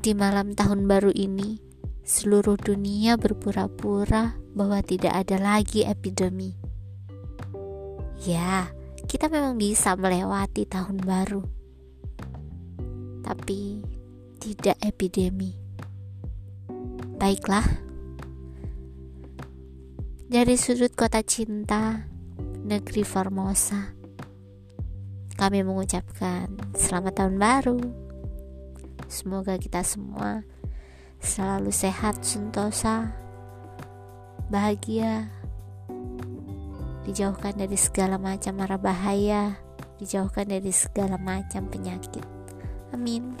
Di malam tahun baru ini, seluruh dunia berpura-pura bahwa tidak ada lagi epidemi. Ya, kita memang bisa melewati tahun baru, tapi tidak epidemi. Baiklah, dari sudut kota cinta, negeri Formosa, kami mengucapkan selamat tahun baru. Semoga kita semua selalu sehat, sentosa, bahagia, dijauhkan dari segala macam mara bahaya, dijauhkan dari segala macam penyakit. Amin.